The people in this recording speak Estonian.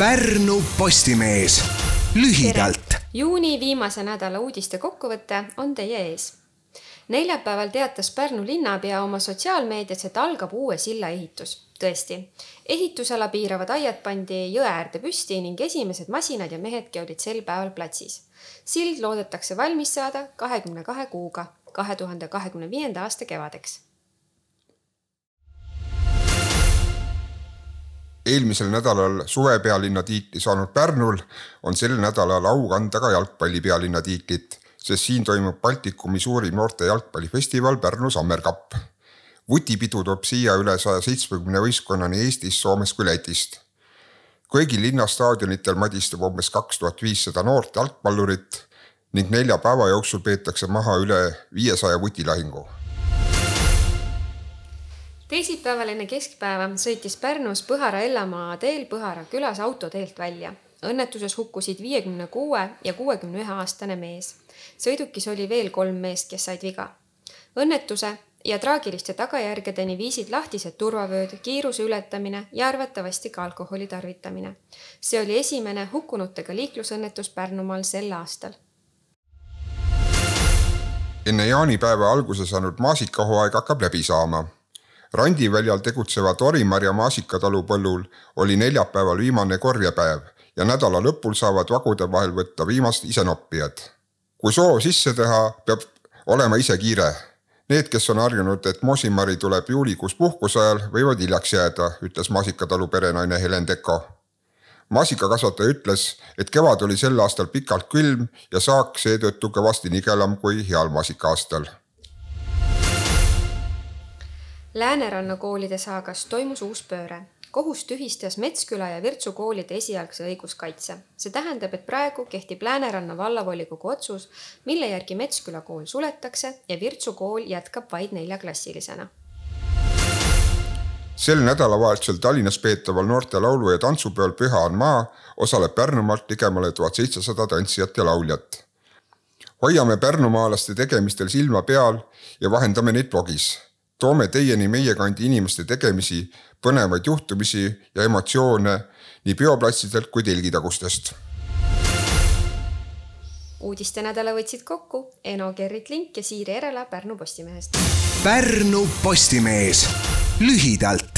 Pärnu Postimees lühidalt. juuni viimase nädala uudiste kokkuvõte on teie ees. neljapäeval teatas Pärnu linnapea oma sotsiaalmeedias, et algab uue silla ehitus. tõesti, ehitusala piiravad aiad pandi jõe äärde püsti ning esimesed masinad ja mehedki olid sel päeval platsis. sild loodetakse valmis saada kahekümne kahe kuuga, kahe tuhande kahekümne viienda aasta kevadeks eelmisel nädalal suvepealinna tiitli saanud Pärnul on sel nädalal au kanda ka jalgpalli pealinna tiitlit, sest siin toimub Baltikumi suurim noorte jalgpallifestival Pärnu Summer Cup. vutipidu toob siia üle saja seitsmekümne võistkonna nii Eestist, Soomest kui Lätist. kõigil linnastaadionitel madistab umbes kaks tuhat viissada noort jalgpallurit ning nelja päeva jooksul peetakse maha üle viiesaja vutilahingu teisipäeval enne keskpäeva sõitis Pärnus Põhara-Ellamaa teel Põhara külas autoteelt välja. õnnetuses hukkusid viiekümne kuue ja kuuekümne ühe aastane mees. sõidukis oli veel kolm meest, kes said viga. õnnetuse ja traagiliste tagajärgedeni viisid lahtised turvavööd, kiiruse ületamine ja arvatavasti ka alkoholi tarvitamine. see oli esimene hukkunutega liiklusõnnetus Pärnumaal sel aastal enne jaanipäeva alguse saanud maasikahooaeg hakkab läbi saama randiväljal tegutseva Torimarja maasikatalu põllul oli neljapäeval viimane korjepäev ja nädala lõpul saavad vagude vahel võtta viimast isenoppijad. kui soov sisse teha, peab olema ise kiire. Need, kes on harjunud, et moosimari tuleb juulikuus puhkuse ajal, võivad hiljaks jääda, ütles maasikatalu perenaine Helen Teko. maasikakasvataja ütles, et kevad oli sel aastal pikalt külm ja saak seetõttu kõvasti nigelam kui heal maasikaaastal Lääneranna koolide saagas toimus uus pööre. kohus tühistas Metsküla ja Virtsu koolide esialgse õiguskaitse. see tähendab, et praegu kehtib Lääneranna vallavolikogu otsus, mille järgi Metsküla kool suletakse ja Virtsu kool jätkab vaid neljaklassilisena sel nädalavahetusel Tallinnas peetaval noorte laulu- ja tantsupeol Püha on maa osaleb Pärnumaalt ligemale tuhat seitsesada tantsijat ja lauljat. hoiame pärnumaalaste tegemistel silma peal ja vahendame neid blogis toome teieni meie kandi inimeste tegemisi, põnevaid juhtumisi ja emotsioone nii peoplatsidelt kui telgitagustest. uudiste-nädala võtsid kokku Eno Gerrit Link ja Siiri Erela Pärnu Postimehest. Pärnu Postimees lühidalt